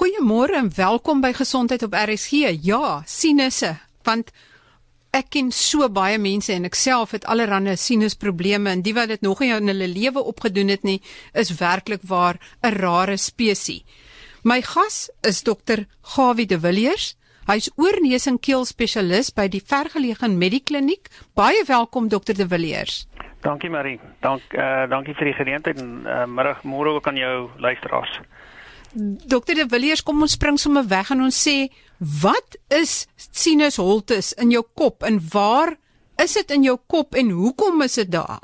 Goeiemôre en welkom by Gesondheid op RSG. Ja, sinusse, want ek ken so baie mense en ek self het allerlei sinusprobleme en die wat dit nog nie in hulle lewe opgedoen het nie, is werklik waar 'n rare spesies. My gas is dokter Gawie de Villiers. Hy's oorneus en keel spesialis by die vergeleë Medikliniek. Baie welkom dokter de Villiers. Dankie Marie. Dank eh uh, dankie vir die geleentheid en uh, middag môre ook aan jou luisteraars. Dokter De Villiers, kom ons spring sommer weg en ons sê, wat is sinusholtes in jou kop en waar is dit in jou kop en hoekom is dit daar?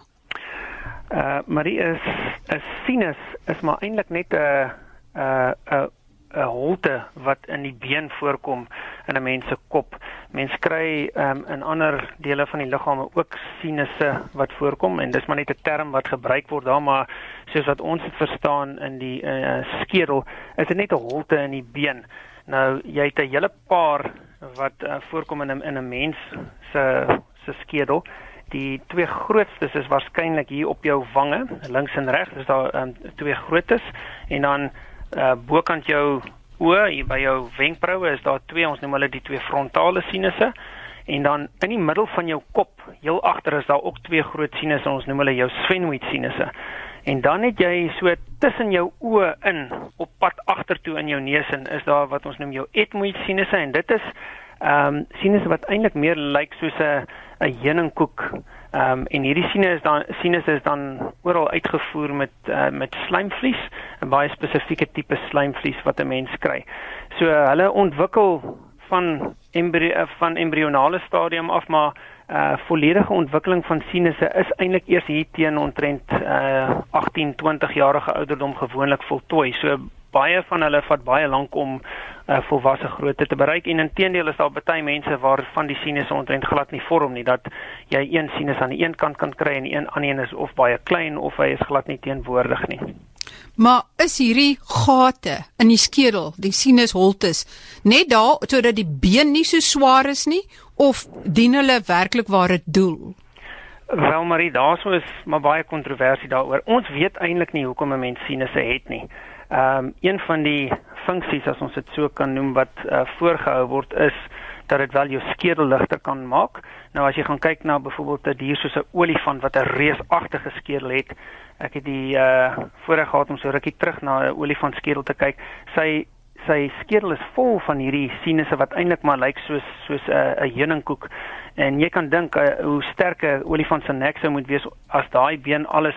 Uh Marie is 'n sinus is maar eintlik net 'n 'n 'n 'n holte wat in die been voorkom in 'n mens se kop. Mens kry um, in ander dele van die liggaam ook sinusse wat voorkom en dis maar net 'n term wat gebruik word daar maar soos wat ons dit verstaan in die uh, skedel is dit net 'n holte in die been. Nou jy het 'n hele paar wat uh, voorkom in 'n in 'n mens se se skedel. Die twee grootstes is waarskynlik hier op jou wange, links en regs, is daar um, twee grootes en dan uh, bokant jou oë hier by jou wenkbroue is daar twee ons noem hulle die twee frontale sinusse. En dan in die middel van jou kop heel agter is daar ook twee groot sinusse ons noem hulle jou sphenoid sinusse. En dan het jy so tussen jou oë in op pad agtertoe in jou neus en is daar wat ons noem jou ethmoid sinusse. En dit is ehm um, sinusse wat eintlik meer lyk soos 'n 'n heuningkoek. Ehm um, en hierdie sinus is dan sinus is dan oral uitgevoer met uh, met slijmvlies, 'n baie spesifieke tipe slijmvlies wat 'n mens kry. So hulle ontwikkel van embry uh, van embrionale stadium af maar uh volledige ontwikkeling van sinusse is eintlik eers hier teen omtrent uh 18 20 jarige ouderdom gewoonlik voltooi. So baie van hulle vat baie lank om uh, volwasse grootte te bereik en intedeel is daar baie mense waarvan die sinusse omtrent glad nie vorm nie dat jy een sinus aan die een kant kan kry en een aan die een is of baie klein of hy is glad nie teenwoordig nie. Maar is hierdie gate in die skedel, die sinusholtes, net daar sodat die been nie so swaar is nie of dien hulle werklik dit doel? Wel Marie, daarso is maar baie kontroversie daaroor. Ons weet eintlik nie hoekom 'n mens sinusse het nie. Ehm um, een van die funksies as ons dit so kan noem wat uh, voorgehou word is dat dit wel jou skedel ligter kan maak. Nou as jy gaan kyk na byvoorbeeld 'n dier soos 'n olifant wat 'n reusagtige skedel het. Ek het die uh voorreg gehad om so rukkie terug na 'n olifant skedel te kyk. Sy sy skedel is vol van hierdie sinusse wat eintlik maar lyk soos soos 'n uh, 'n heuningkoek. En jy kan dink uh, hoe sterk 'n olifant se nek sou moet wees as daai been alles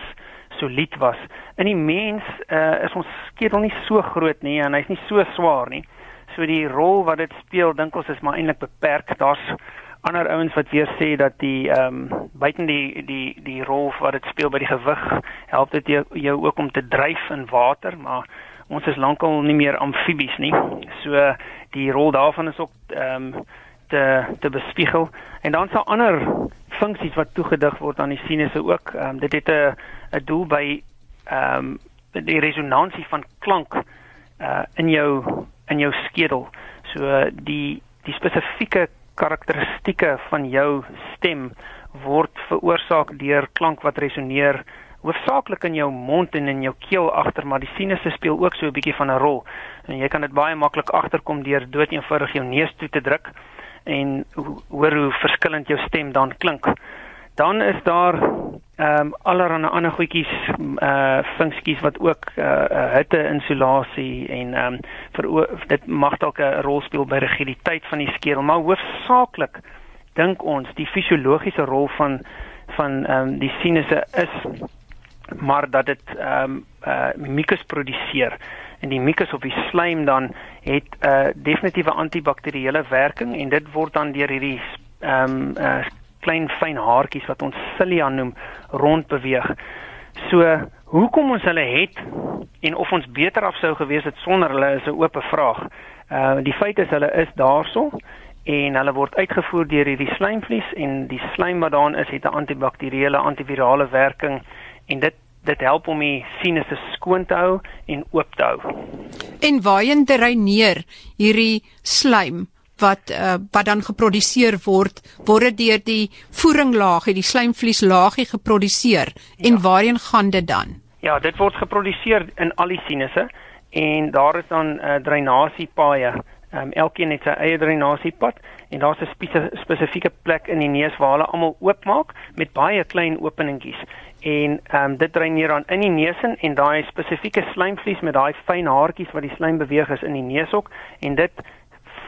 solied was. In die mens uh, is ons skedel nie so groot nie en hy's nie so swaar nie. So die rol wat dit speel, dink ons is maar eintlik beperk. Daar's ander ouens wat weer sê dat die ehm um, buiten die die die rol wat dit speel by die gewig, help dit jou, jou ook om te dryf in water, maar ons is lankal nie meer amfibies nie. So die rol daarvan is ook ehm um, te te bespiegel en dan sal ander funksies wat toegedig word aan die sinusse ook. Ehm um, dit het 'n 'n doel by ehm um, die resonansie van klank uh in jou in jou skedel. So die die spesifieke karakteristikke van jou stem word veroorsaak deur klank wat resoneer hoofsaaklik in jou mond en in jou keel agter, maar die sinusse speel ook so 'n bietjie van 'n rol. En jy kan dit baie maklik agterkom deur doeteenvoudig jou neus toe te druk en hoor hoe verskillend jou stem dan klink. Dan is daar ehm um, allerlei ander goedjies uh funksies wat ook uh hitte insulasie en ehm um, vir dit mag dalk 'n rol speel by rigiditeit van die skedel, maar hoofsaaklik dink ons die fisiologiese rol van van ehm um, die sinusse is maar dat dit ehm um, uh mucus produseer en die mucus op die slaim dan het 'n uh, definitiewe antibakteriële werking en dit word dan deur hierdie ehm um, uh, klein fyn haartjies wat ons cilia noem rond beweeg. So hoekom ons hulle het en of ons beter af sou gewees het sonder hulle is 'n oop vraag. Uh die feit is hulle is daarso en hulle word uitgevoer deur hierdie slaimvlies en die slaim wat daarin is het 'n antibakteriële antivirale werking en dit dit help om die sinusse skoon te hou en oop te hou. En waarheen dreineer hierdie slaim wat uh, wat dan geproduseer word, word dit deur die voeringlaagie, die slaimvlieslaagie geproduseer en ja. waarheen gaan dit dan? Ja, dit word geproduseer in al die sinusse en daar is dan uh, drainasiepaaie. Ehm um, elkeen het sy eie drainasiepad en daar's 'n spesifieke plek in die neus waar hulle almal oopmaak met baie klein openingkies en ehm um, dit dreineer dan in die neus in en daai spesifieke slijmvlies met daai fyn haartjies wat die slijm beweeg is in die neusok en dit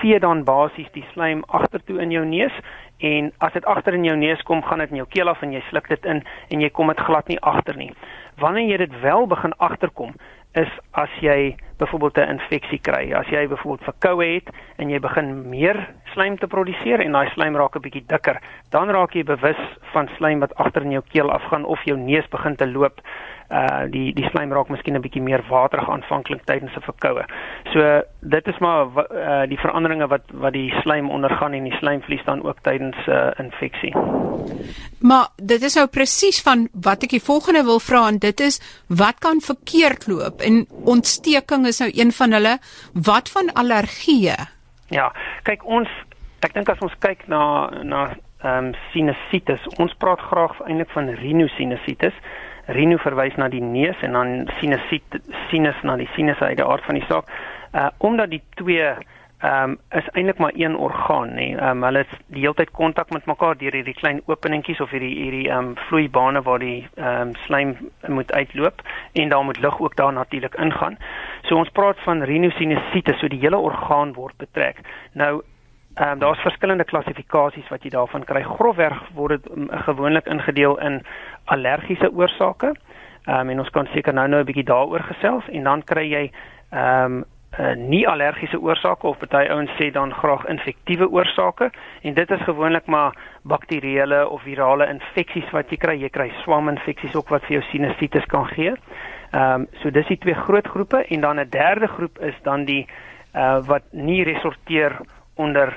vee dan basies die slijm agtertoe in jou neus en as dit agter in jou neus kom, gaan dit in jou keel af en jy sluk dit in en jy kom dit glad nie agter nie. Wanneer jy dit wel begin agterkom, is as jy byvoorbeeld 'n infeksie kry. As jy byvoorbeeld verkoue het en jy begin meer slijm te produseer en daai slijm raak 'n bietjie dikker, dan raak jy bewus van slijm wat agter in jou keel afgaan of jou neus begin te loop uh die die slijm raak miskien 'n bietjie meer waterig aanvanklik tydens 'n verkoue. So dit is maar uh die veranderinge wat wat die slijm ondergaan en die slijmvlies dan ook tydens 'n uh, infeksie. Maar dit is nou presies van wat ek die volgende wil vra en dit is wat kan verkeerd loop en ontsteking is nou een van hulle. Wat van allergieë? Ja, kyk ons ek dink as ons kyk na na ehm um, sinusitis, ons praat graag eintlik van rhinosinusitis. Rhino verwys na die neus en dan sinusit sinus na die sinus uit die aard van die saak. Uh omdat die twee ehm um, is eintlik maar een orgaan nê. Ehm um, hulle het die hele tyd kontak met mekaar deur hierdie klein openingkies of hierdie hierdie ehm um, vloeibane waar die ehm um, slijm moet uitloop en daar moet lug ook daar natuurlik ingaan. So ons praat van rhinosinusitis, so die hele orgaan word betrek. Nou Ehm um, daar's verskillende klassifikasies wat jy daarvan kry. Grofweg word dit um, gewoonlik ingedeel in allergiese oorsake. Ehm um, en ons kan seker nou-nou 'n bietjie daaroor gesels en dan kry jy ehm um, uh, nie allergiese oorsake of party ouens sê dan graag infektiewe oorsake en dit is gewoonlik maar bakterieële of virale infeksies wat jy kry. Jy kry swaminfeksies ook wat vir jou sinusitis kan gee. Ehm um, so dis die twee groot groepe en dan 'n derde groep is dan die uh wat nie resorteer onder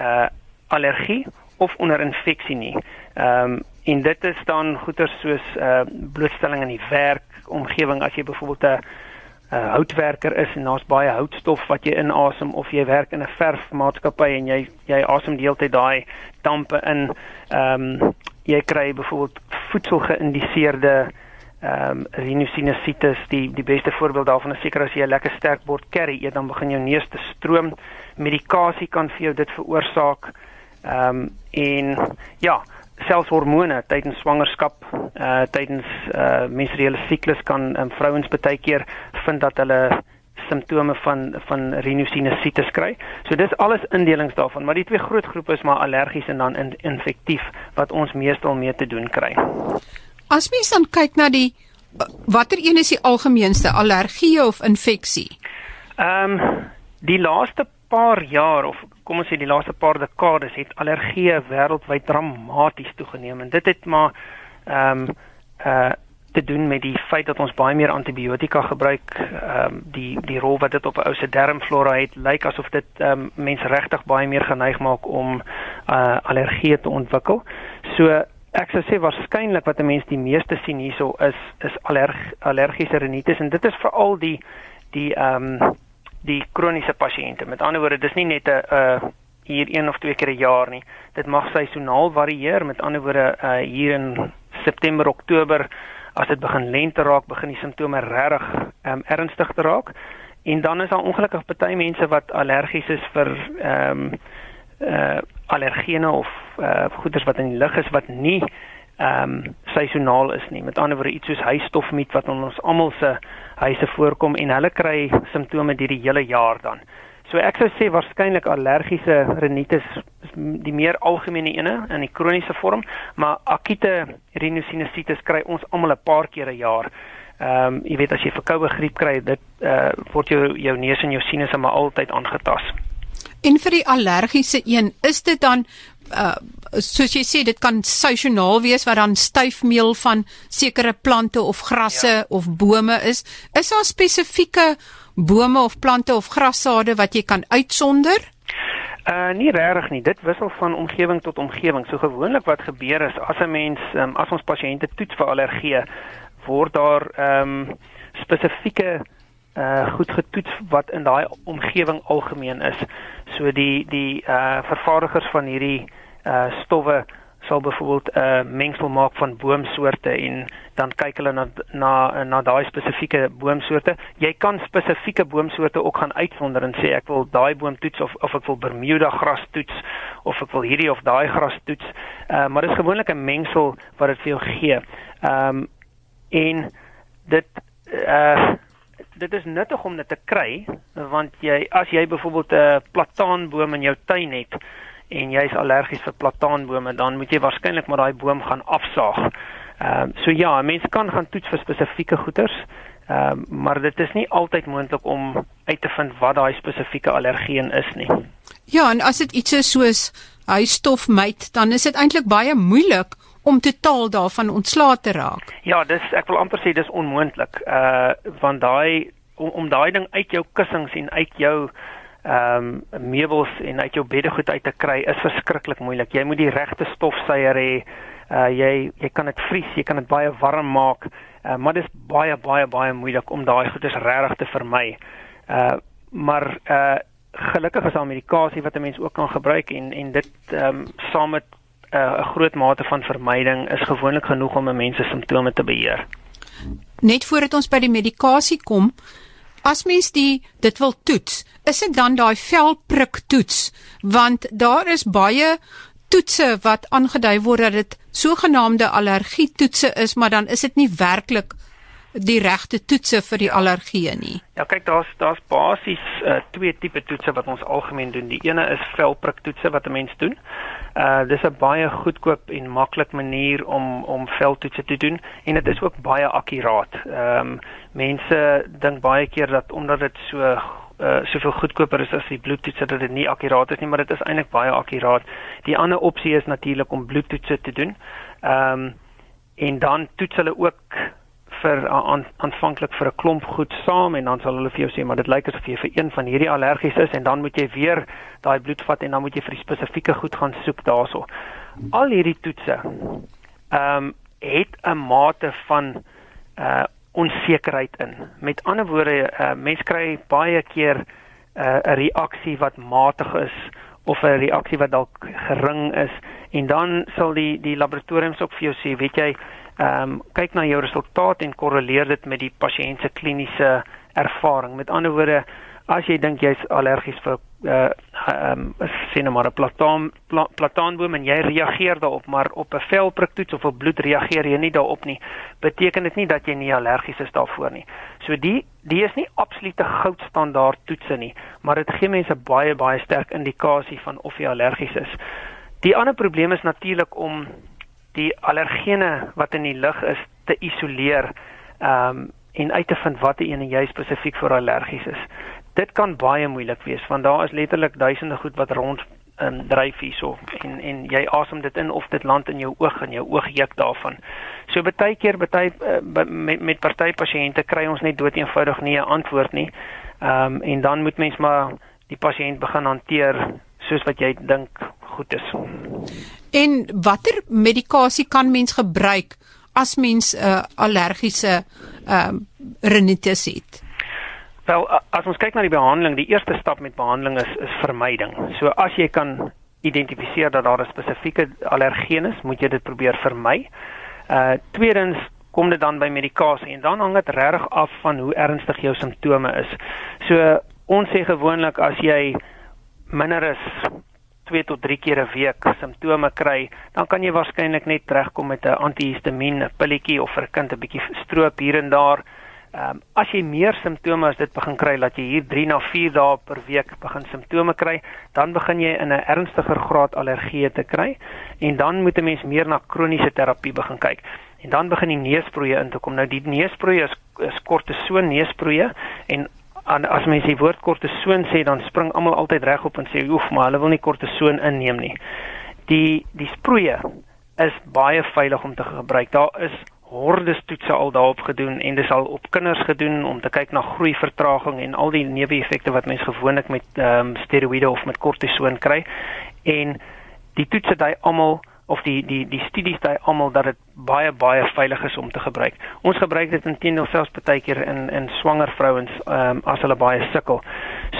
uh allergie of onder infeksie nie. Ehm um, en dit is dan goeters soos uh blootstelling in die werk omgewing as jy byvoorbeeld 'n uh, houtwerker is en daar's baie houtstof wat jy inasem of jy werk in 'n verfmaatskappy en jy jy asem die hele tyd daai dampe in. Ehm um, jy kry byvoorbeeld voedsel geïndiseerde ehm um, rhinosinusitis die die beste voorbeeld daarvan is seker as jy 'n lekker sterk bord curry eet dan begin jou neus te stroom medikasie kan vir jou dit veroorsaak ehm um, en ja selfs hormone tydens swangerskap uh tydens uh menstruele siklus kan um, vrouens baie keer vind dat hulle simptome van van rhinosinusitis kry. So dis alles indelings daarvan, maar die twee groot groepe is maar allergies en dan in, infektief wat ons meestal mee te doen kry. As mens dan kyk na die watter een is die algemeenste allergie of infeksie? Ehm um, die laaste paar jaar of kom ons sê die laaste paar dekades het allergie wêreldwyd dramaties toegeneem en dit het maar ehm um, uh te doen met die feit dat ons baie meer antibiotika gebruik ehm um, die die rol wat dit op 'n ou se darmflora het lyk asof dit ehm um, mense regtig baie meer geneig maak om uh allergie te ontwikkel. So ek sou sê waarskynlik wat 'n mens die meeste sien hierso is is allerg allergiese rinitis en dit is veral die die ehm um, die kroniese pasiënte. Met ander woorde, dis nie net 'n uh hier een of twee keer 'n jaar nie. Dit mag seisoonaal varieer. Met ander woorde, uh hier in September, Oktober, as dit begin lente raak, begin die simptome regtig um ernstig te raak. En dan is daar ongelukkig baie mense wat allergies is vir um uh allergene of uh goeders wat in die lug is wat nie ehm um, seisoonaal is nie. Met ander woorde iets soos huisstofmiet wat ons almal se huise voorkom en hulle kry simptome deur die hele jaar dan. So ek sou sê waarskynlik allergiese rinitis is die meer algemene ene in die kroniese vorm, maar akute rhinosinusitis kry ons almal 'n paar keer 'n jaar. Ehm um, jy weet as jy verkoue griep kry, dit eh uh, word jou jou neus en jou sinusse maar altyd aangetas. En vir die allergiese een, is dit dan uh soos jy sê dit kan seisoonaal wees wat dan styfmeel van sekere plante of grasse ja. of bome is. Is daar spesifieke bome of plante of grassade wat jy kan uitsonder? Uh nie regtig nie. Dit wissel van omgewing tot omgewing. So gewoonlik wat gebeur is as 'n mens um, as ons pasiënte toets vir allergie, word daar ehm um, spesifieke uh goed getoets wat in daai omgewing algemeen is. So die die uh vervaardigers van hierdie uh stowwe sal byvoorbeeld 'n uh, mengsel maak van boomsoorte en dan kyk hulle na na na daai spesifieke boomsoorte. Jy kan spesifieke boomsoorte ook gaan uitsonder en sê ek wil daai boom toets of of ek wil Bermuda gras toets of ek wil hierdie of daai gras toets. Uh, maar dit is gewoonlik 'n mengsel wat dit vir jou gee. Ehm um, en dit uh dit is nuttig om dit te kry want jy as jy byvoorbeeld 'n plataanboom in jou tuin het en jy's allergies vir plataanbome dan moet jy waarskynlik maar daai boom gaan afsaag. Ehm uh, so ja, mense kan gaan toets vir spesifieke goeters. Ehm uh, maar dit is nie altyd moontlik om uit te vind wat daai spesifieke allergeen is nie. Ja, en as dit iets is soos hy stofmyt, dan is dit eintlik baie moeilik om totaal daarvan ontslae te raak. Ja, dis ek wil amper sê dis onmoontlik. Uh want daai om, om daai ding uit jou kussings en uit jou ehm um, meubels en uit jou beddegoed uit te kry is verskriklik moeilik. Jy moet die regte stofsuier hê. Uh jy jy kan dit vries, jy kan dit baie warm maak, uh, maar dit is baie baie baie moeilik om daai goedes regtig te vermy. Uh maar uh gelukkig is daar medikasie wat 'n mens ook kan gebruik en en dit ehm um, saam met 'n uh, groot mate van vermyding is gewoonlik genoeg om 'n mens se simptome te beheer. Net voordat ons by die medikasie kom, as mens die dit wil toets, is dit dan daai velprik toets want daar is baie toetse wat aangedui word dat dit sogenaamde allergie toetse is, maar dan is dit nie werklik die regte toetse vir die allergie nie. Ja, kyk daar's daar's basies uh, twee tipe toetse wat ons algemeen doen. Die ene is velprik toetse wat 'n mens doen. Uh dis 'n baie goedkoop en maklik manier om om veldtoetse te doen en dit is ook baie akkuraat. Ehm um, mense dink baie keer dat omdat dit so uh soveel goedkoper is as die bloedtoetse dat dit nie akkuraat is nie, maar dit is eintlik baie akkuraat. Die ander opsie is natuurlik om bloedtoetse te doen. Ehm um, en dan toets hulle ook vir aan, aanvanklik vir 'n klomp goed saam en dan sal hulle vir jou sê maar dit lyk asof jy vir een van hierdie allergies is en dan moet jy weer daai bloed vat en dan moet jy vir die spesifieke goed gaan soek daaroor. Al hierdie toetse ehm um, het 'n mate van uh onsekerheid in. Met ander woorde, uh, mense kry baie keer uh, 'n reaksie wat matig is of 'n reaksie wat dalk gering is en dan sal die die laboratoriums ook vir jou sê, weet jy, ehm um, kyk na jou resultaat en korreleer dit met die pasiënt se kliniese ervaring. Met ander woorde, as jy dink jy's allergies vir uh ehm um, sien maar 'n plataan pla, plataanboom en jy reageer daarop, maar op 'n velpriktoets of op bloed reageer jy nie daarop nie, beteken dit nie dat jy nie allergies is daarvoor nie. So die die is nie absolute goudstandaard toetse nie, maar dit gee mense baie baie sterk indikasie van of jy allergies is. Die ander probleem is natuurlik om die allergene wat in die lug is te isoleer um en uit te vind watter een jy spesifiek vir allergies is. Dit kan baie moeilik wees want daar is letterlik duisende goed wat rond um, dryf hierso en en jy asem dit in of dit land in jou oog en jou oog juk daarvan. So baie keer baie uh, met met party pasiënte kry ons net dood eenvoudig nie 'n antwoord nie. Um en dan moet mens maar die pasiënt begin hanteer soos wat jy dink goed is. En watter medikasie kan mens gebruik as mens 'n uh, allergiese ehm uh, rinitis het? Wel, as ons kyk na die behandeling, die eerste stap met behandeling is is vermyding. So as jy kan identifiseer dat daar 'n spesifieke allergeen is, moet jy dit probeer vermy. Uh tweedens kom dit dan by medikasie en dan hang dit reg af van hoe ernstig jou simptome is. So ons sê gewoonlik as jy minder as 2 tot 3 keer 'n week simptome kry, dan kan jy waarskynlik net regkom met 'n antihistamiin, 'n pilletjie of vir 'n kind 'n bietjie stroop hier en daar. Ehm um, as jy meer simptome as dit begin kry, laat jy hier 3 na 4 dae per week begin simptome kry, dan begin jy in 'n ernstiger graad allergie te kry en dan moet 'n mens meer na kroniese terapie begin kyk. En dan begin die neusproeë in te kom. Nou die neusproeë is, is kortison neusproeë en en as mense die woord kortison sê dan spring almal altyd reg op en sê oef maar hulle wil nie kortison inneem nie. Die die sproeie is baie veilig om te gebruik. Daar is hordes toetse al daarop gedoen en dis al op kinders gedoen om te kyk na groeivertraging en al die neeweffekte wat mense gewoonlik met ehm um, steroïde of met kortison kry. En die toetse dui almal of die die die studies daai almal dat dit baie baie veilig is om te gebruik. Ons gebruik dit intendeel selfs baie keer in in swanger vrouens ehm um, as hulle baie sukkel.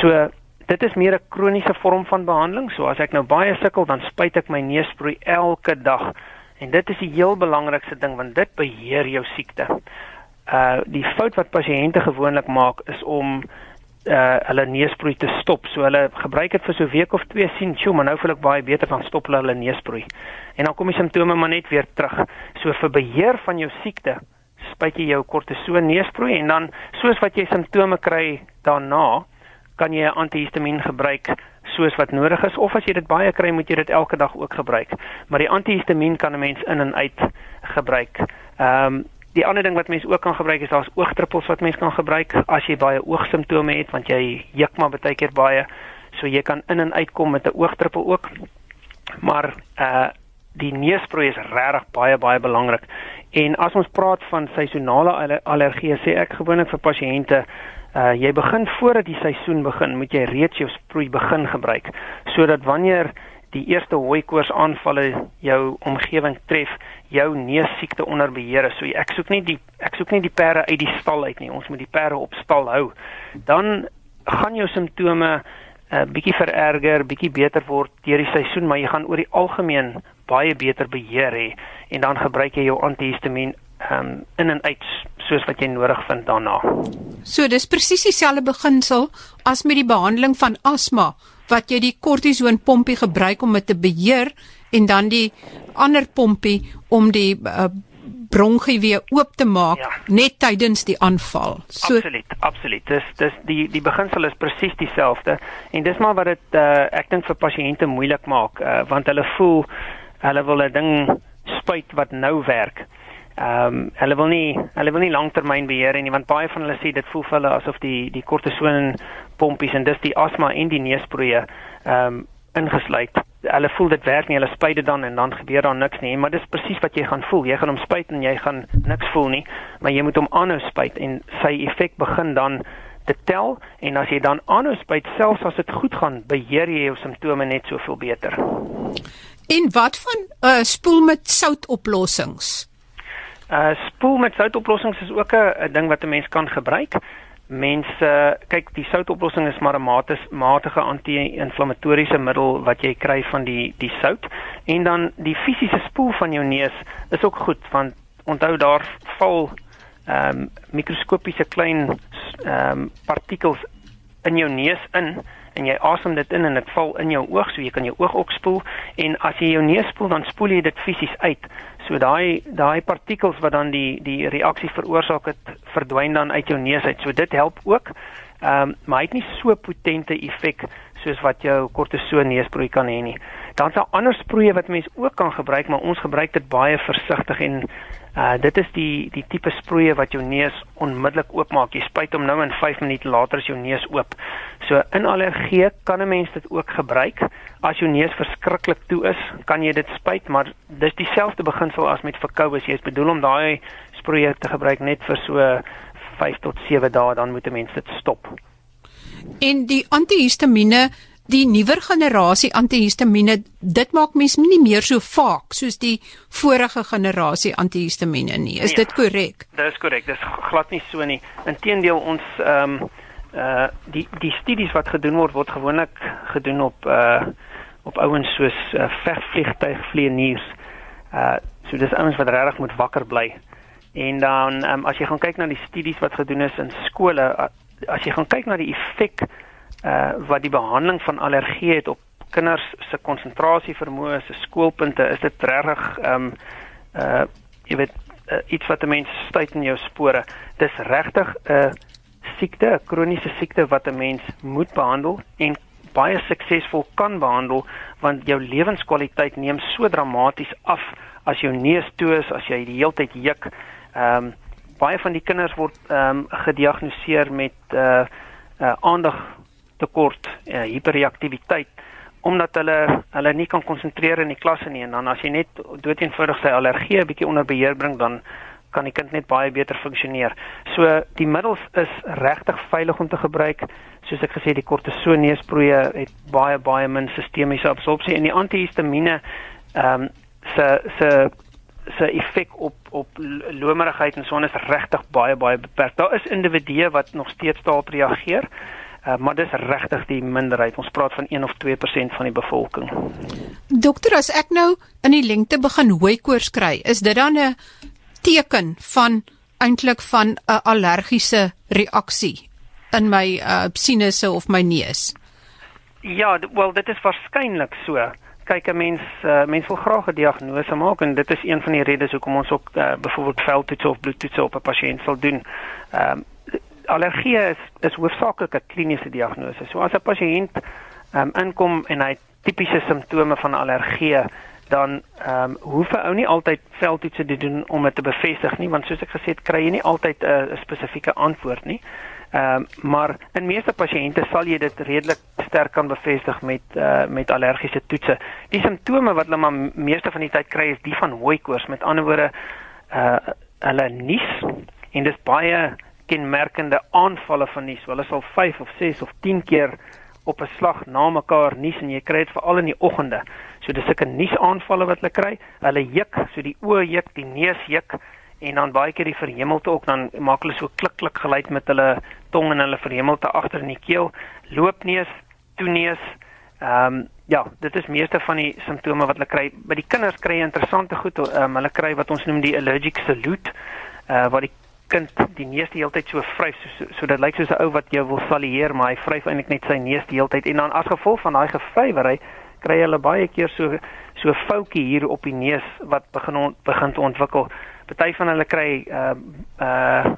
So dit is meer 'n kroniese vorm van behandeling. So as ek nou baie sukkel, dan spuit ek my neusproei elke dag. En dit is die heel belangrikste ding want dit beheer jou siekte. Uh die fout wat pasiënte gewoonlik maak is om uh hulle neusproei te stop. So hulle gebruik dit vir so 'n week of twee sien, "Sjoe, maar nou voel ek baie beter van stop hulle hulle neusproei." En dan kom die simptome maar net weer terug. So vir beheer van jou siekte, spuit jy jou kortison neusproei en dan soos wat jy simptome kry daarna, kan jy 'n antihistamiin gebruik soos wat nodig is of as jy dit baie kry, moet jy dit elke dag ook gebruik. Maar die antihistamiin kan 'n mens in en uit gebruik. Ehm um, die ander ding wat mense ook kan gebruik is daar's oogdruppels wat mense kan gebruik as jy baie oogsimptome het want jy juk maar baie keer baie. So jy kan in en uit kom met 'n oogdruppel ook. Maar uh die neusprooi is regtig baie baie belangrik. En as ons praat van seisonale allergie, sê ek gewoonlik vir pasiënte Uh jy begin voordat die seisoen begin, moet jy reeds jou sproei begin gebruik sodat wanneer die eerste hooikoors aanvalle jou omgewing tref, jou neussiekte onder beheer is. So ek soek nie die ek soek nie die perde uit die stal uit nie. Ons moet die perde op stal hou. Dan gaan jou simptome 'n uh, bietjie vererger, bietjie beter word deur die seisoen, maar jy gaan oor die algemeen baie beter beheer hê en dan gebruik jy jou antihistamiin um, in en uit soos wat jy nodig vind daarna. So dis presies dieselfde beginsel as met die behandeling van asma wat jy die kortison pompie gebruik om dit te beheer en dan die ander pompie om die uh, bronkie weer oop te maak ja. net tydens die aanval. So Absoluut, absoluut. Dis dis die die beginsel is presies dieselfde en dis maar wat dit uh, ek dink vir pasiënte moeilik maak uh, want hulle voel hulle wil 'n ding spuit wat nou werk. Ehm um, hulle wil nie hulle wil nie langtermyn beheer nie want baie van hulle sê dit voel vir hulle asof die die kortison pompies en dis die asma en die neusproeë ehm um, ingesluit. Hulle voel dit werk nie, hulle spuit dit dan en dan gebeur daar niks nie, maar dis presies wat jy gaan voel. Jy gaan hom spuit en jy gaan niks voel nie, maar jy moet hom aanhou spuit en sy effek begin dan te tel en as jy dan aanhou spuit selfs as dit goed gaan, beheer jy jou simptome net soveel beter. En wat van uh, spoel met soutoplossings? Uh spoel met soutoplossings is ook 'n ding wat 'n mens kan gebruik. Mense kyk die soutoplossing is maar 'n matige matige anti-inflammatoriese middel wat jy kry van die die sout en dan die fisiese spoel van jou neus is ook goed want onthou daar val ehm um, mikroskopiese klein ehm um, partikels in jou neus in en jy asem dit in en dit val in jou oog so jy kan jou oog ook spoel en as jy jou neus spoel dan spoel jy dit fisies uit So daai daai partikels wat dan die die reaksie veroorsaak het verdwyn dan uit jou neus uit. So dit help ook. Ehm um, maar hy het nie so potente effek soos wat jou kortison neusprooi kan hê nie. Dan is daar ander sproeie wat mense ook kan gebruik, maar ons gebruik dit baie versigtig en uh dit is die die tipe sproeie wat jou neus onmiddellik oopmaak. Jy spuit hom nou en 5 minute later is jou neus oop. So in allergie kan 'n mens dit ook gebruik. As jou neus verskriklik toe is, kan jy dit spuit, maar dis dieselfde beginsel as met verkoue. Jy is bedoel om daai sproeie te gebruik net vir so 5 tot 7 dae, dan moet 'n mens dit stop. En die antihistamiene die nuwer generasie antihistamiene dit maak mens nie meer so vaak soos die vorige generasie antihistamiene nie. Is nee, dit korrek? Dis korrek. Dis glad nie so nie. Inteendeel ons ehm um, uh die die studies wat gedoen word word gewoonlik gedoen op uh op ouens soos uh, vegvliegtuigvlieëniers uh so dis ouens wat regtig moet wakker bly. En dan um, as jy gaan kyk na die studies wat gedoen is in skole as jy gaan kyk na die effek uh wat die behandeling van allergie het op kinders se konsentrasie vermoë, se skoolpunte, is dit regtig um uh jy weet uh, iets wat 'n mens stuit in jou spore. Dis regtig 'n uh, siekte, 'n kroniese siekte wat 'n mens moet behandel en baie suksesvol kan behandel want jou lewenskwaliteit neem so dramaties af as jou neus toe is, as jy die hele tyd juk. Ehm um, baie van die kinders word ehm um, gediagnoseer met uh uh aandag tekort, uh, hiperreaktiwiteit omdat hulle hulle nie kan konsentreer in die klasse nie en dan as jy net doeteenvoudig sy allergie 'n bietjie onder beheer bring dan kan die kind net baie beter funksioneer. So die middels is regtig veilig om te gebruik. Soos ek gesê die kortisoneesproeë het baie baie min sistemiese absorpsie en die antihistamiene ehm um, se se se effek op op lomerigheid en so on is regtig baie baie beperk. Daar is individue wat nog steeds daarop reageer. Uh, maar dis regtig die minderheid. Ons praat van 1 of 2% van die bevolking. Dokter, as ek nou in die lengte begin hooikoors kry, is dit dan 'n teken van eintlik van 'n allergiese reaksie in my uh, sinusse of my neus? Ja, wel dit is waarskynlik so. Kyk, 'n mens uh, mens wil graag 'n diagnose maak en dit is een van die redes hoekom ons ook uh, byvoorbeeld veldtoetse of bloedtoetse op 'n pasiënt sal doen. Ehm um, allergie is is hoofsaaklik 'n kliniese diagnose. So as 'n pasiënt um, inkom en hy tipiese simptome van allergie dan ehm um, hoef 'n ou nie altyd veldtoetse te doen om dit te bevestig nie want soos ek gesê het kry jy nie altyd 'n uh, spesifieke antwoord nie. Ehm um, maar in meeste pasiënte sal jy dit redelik sterk kan bevestig met uh, met allergiese toetse. Die simptome wat hulle maar meeste van die tyd kry is die van hooikoors. Met ander woorde uh hulle nies en dis baie kenmerkende aanvalle van nies. Hulle sal 5 of 6 of 10 keer op 'n slag na mekaar nies en jy kry dit veral in die oggende. So dis sulke niesaanvalle wat hulle kry. Hulle juk, so die oë juk, die neus juk en dan baie keer die verhemelte ook dan maak hulle so klik klik geluid met hulle tong en hulle verhemelte agter in die keel. Loopneus, toeneus. Ehm um, ja, dit is meeste van die simptome wat hulle kry. By die kinders kry jy interessante goed. Ehm um, hulle kry wat ons noem die allergic salute, uh waar die kind die neus die hele tyd so vryf so, so so dit lyk soos 'n ou wat jou wil salieer maar hy vryf eintlik net sy neus die hele tyd en dan as gevolg van daai gevrywery kry hulle baie keer so so 'n foutjie hier op die neus wat begin on, begin te ontwikkel. Party van hulle kry uh uh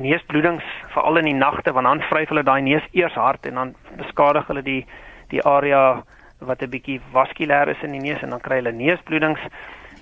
neusbloedings veral in die nagte want dan vryf hulle daai neus eers hard en dan beskadig hulle die die area wat 'n bietjie vaskulêr is in die neus en dan kry hulle neusbloedings.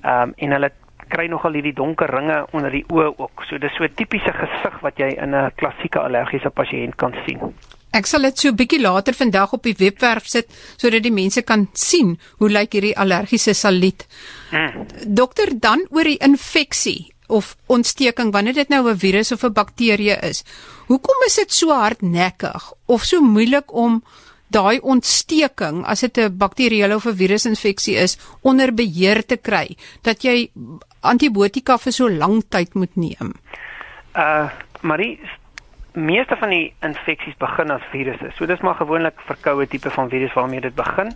Ehm um, en hulle kry nogal hierdie donker ringe onder die oë ook. So dis so 'n tipiese gesig wat jy in 'n klassieke allergiese pasiënt kan sien. Ek sal dit so 'n bietjie later vandag op die webwerf sit sodat die mense kan sien hoe lyk hierdie allergiese saliet. Hmm. Dokter, dan oor die infeksie of ontsteking wanneer dit nou 'n virus of 'n bakterie is. Hoekom is dit so hardnekkig of so moeilik om daai ontsteking as dit 'n bakterieële of 'n virusinfeksie is onder beheer te kry dat jy antibiotika vir so lank tyd moet neem. Uh Marie meeste van die infeksies begin as virusse. So dis maar gewoonlik verkoue tipe van virus waarmee dit begin.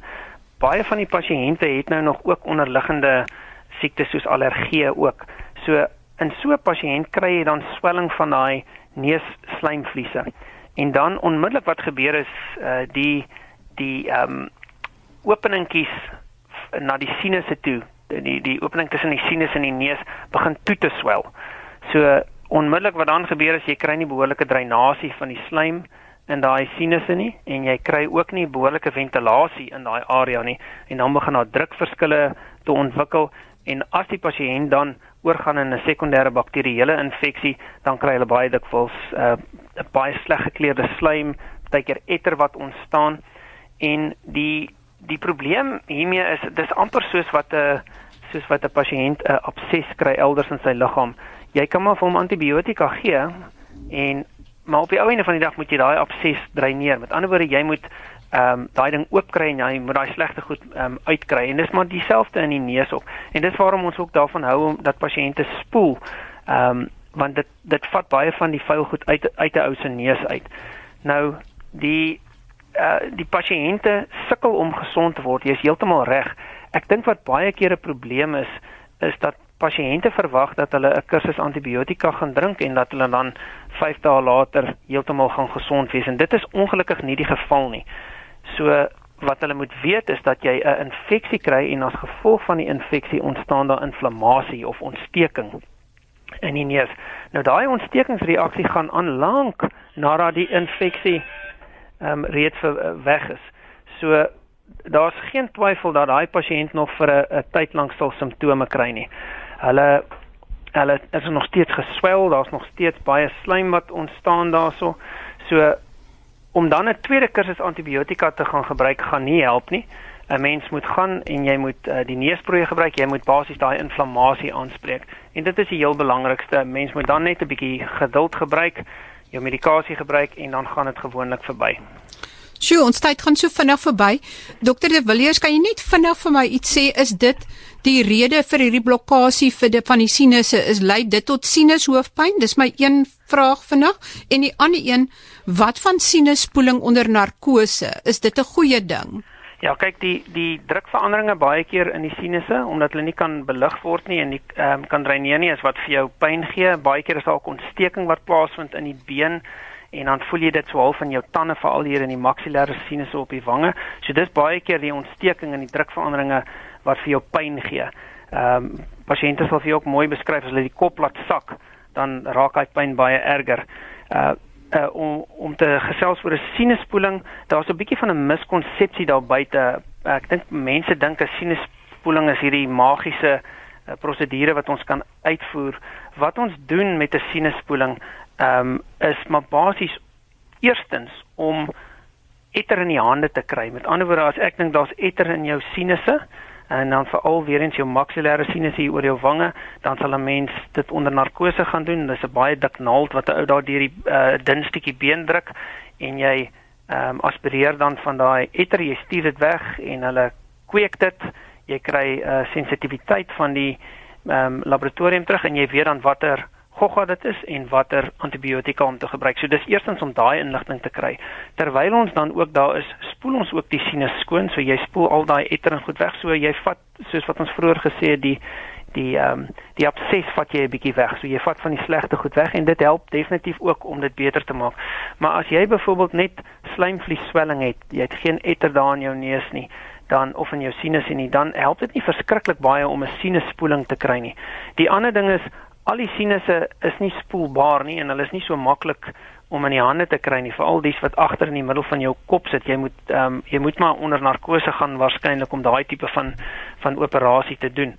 Baie van die pasiënte het nou nog ook onderliggende siektes soos allergie ook. So in so 'n pasiënt kry jy dan swelling van daai neusslaimvliese. En dan onmiddellik wat gebeur is uh die die ehm um, openingkies na die sinusse toe, die die opening tussen die sinus en die neus begin toe te swel. So onmiddellik wat dan gebeur is jy kry nie behoorlike dreinasie van die slaim in daai sinusse nie en jy kry ook nie behoorlike ventilasie in daai area nie en dan begin daar drukverskille te ontwikkel en as die pasiënt dan oorgaan in 'n sekondêre bakterieële infeksie, dan kry hulle baie dikwels 'n uh, baie sleg gekleurde slaim, baie keer etter wat ontstaan en die die probleem hiermee is dis amper soos wat 'n soos wat 'n pasiënt 'n abses kry elders in sy liggaam. Jy kan maar vir hom antibiotika gee en maar op die ou einde van die dag moet jy daai abses dreineer. Met ander woorde, jy moet ehm um, daai ding oop kry en jy moet daai slegte goed ehm um, uitkry en dis maar dieselfde in die neus ook. En dis waarom ons ook daarvan hou om dat pasiënte spoel. Ehm um, want dit dit vat baie van die vuil goed uit uit 'n ou se neus uit. Nou die eh uh, die pasiënte sukkel om gesond te word. Jy is heeltemal reg. Ek dink wat baie keer 'n probleem is is dat pasiënte verwag dat hulle 'n kursus antibiotika gaan drink en dat hulle dan 5 dae later heeltemal gaan gesond wees en dit is ongelukkig nie die geval nie. So wat hulle moet weet is dat jy 'n infeksie kry en as gevolg van die infeksie ontstaan daar inflammasie of ontsteking in die neus. Nou daai ontstekingsreaksie gaan aan lank nadat die infeksie ehm um, reeds weg is. So daar's geen twyfel dat daai pasiënt nog vir 'n tyd lank sal simptome kry nie. Hulle hulle is nog steeds geswel, daar's nog steeds baie slaim wat ontstaan daarso. So om dan 'n tweede kursus antibiotika te gaan gebruik gaan nie help nie. 'n Mens moet gaan en jy moet uh, die neusproe gebruik. Jy moet basies daai inflammasie aanspreek. En dit is die heel belangrikste. Mens moet dan net 'n bietjie geduld gebruik, jou medikasie gebruik en dan gaan dit gewoonlik verby. Sjoe, ons tyd gaan so vinnig verby. Dokter De Villiers, kan jy net vinnig vir my iets sê is dit die rede vir hierdie blokkade vir die van die sinusse is lei dit tot sinushoofpyn? Dis my een vraag vinnig en die ander een, wat van sinusspoeling onder narkose? Is dit 'n goeie ding? Ja, kyk die die drukveranderinge baie keer in die sinusse omdat hulle nie kan belig word nie en nie um, kan dreineer nie is wat vir jou pyn gee. Baie keer is daar 'n ontsteking wat plaasvind in die been en dan voel jy dit so half in jou tande veral hier in die maksilêre sinusse op die wange. So dis baie keer die ontsteking en die drukveranderinge wat vir jou pyn gee. Ehm um, pasiënte sal vir jou ook mooi beskryf as hulle die kop laat sak, dan raak hy pyn baie erger. Uh uh, om om te gesels oor 'n sinusspoeling, daar's 'n bietjie van 'n miskonsepsie daar buite. Ek dink mense dink 'n sinusspoeling is hierdie magiese uh, prosedure wat ons kan uitvoer. Wat ons doen met 'n sinusspoeling, ehm um, is maar basies eerstens om etter in die hande te kry. Met ander woorde, as ek dink daar's etter in jou sinusse, en dan veral weer eens jou maksilêre sinus hier oor jou wange, dan sal 'n mens dit onder narkose gaan doen. Dis 'n baie dik naald wat 'n ou daar deur die uh, dun stukkie been druk en jy ehm um, aspireer dan van daai etter, jy stuur dit weg en hulle kweek dit. Jy kry 'n uh, sensitiwiteit van die ehm um, laboratorium terug en jy weet dan watter gogga dit is en watter antibiotika om te gebruik. So dis eerstens om daai inligting te kry. Terwyl ons dan ook daar is, spoel ons ook die sinus skoon. So jy spoel al daai etter en goed weg. So jy vat soos wat ons vroeër gesê het die die ehm um, die abses vat jy 'n bietjie weg. So jy vat van die slegte goed weg en dit help definitief ook om dit beter te maak. Maar as jy byvoorbeeld net slijmvliesswelling het, jy het geen etter daar in jou neus nie, dan of in jou sinus en nie, dan help dit nie verskriklik baie om 'n sinusspoeling te kry nie. Die ander ding is al die sinusse is nie spoelbaar nie en hulle is nie so maklik om in die hande te kry nie veral dies wat agter in die middel van jou kop sit jy moet ehm um, jy moet maar onder narkose gaan waarskynlik om daai tipe van van operasie te doen.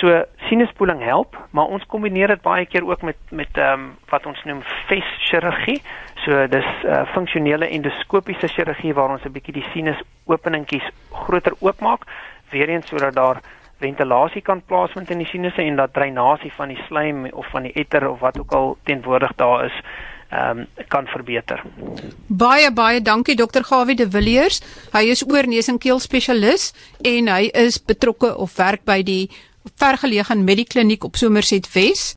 So sinusspoeling help, maar ons kombineer dit baie keer ook met met ehm um, wat ons noem FES chirurgie. So dis uh, funksionele endoskopiese chirurgie waar ons 'n bietjie die sinus openingkies groter oopmaak weer eens sodat daar ventilasie kan plaasvind in die sinusse en dat dreinasie van die slijm of van die etter of wat ook al teenwoordig daar is ehm um, kan verbeter. Baie baie dankie dokter Gawie de Villiers. Hy is oorneus en keel spesialis en hy is betrokke of werk by die vergeleë Medikliniek op Somerset Wes.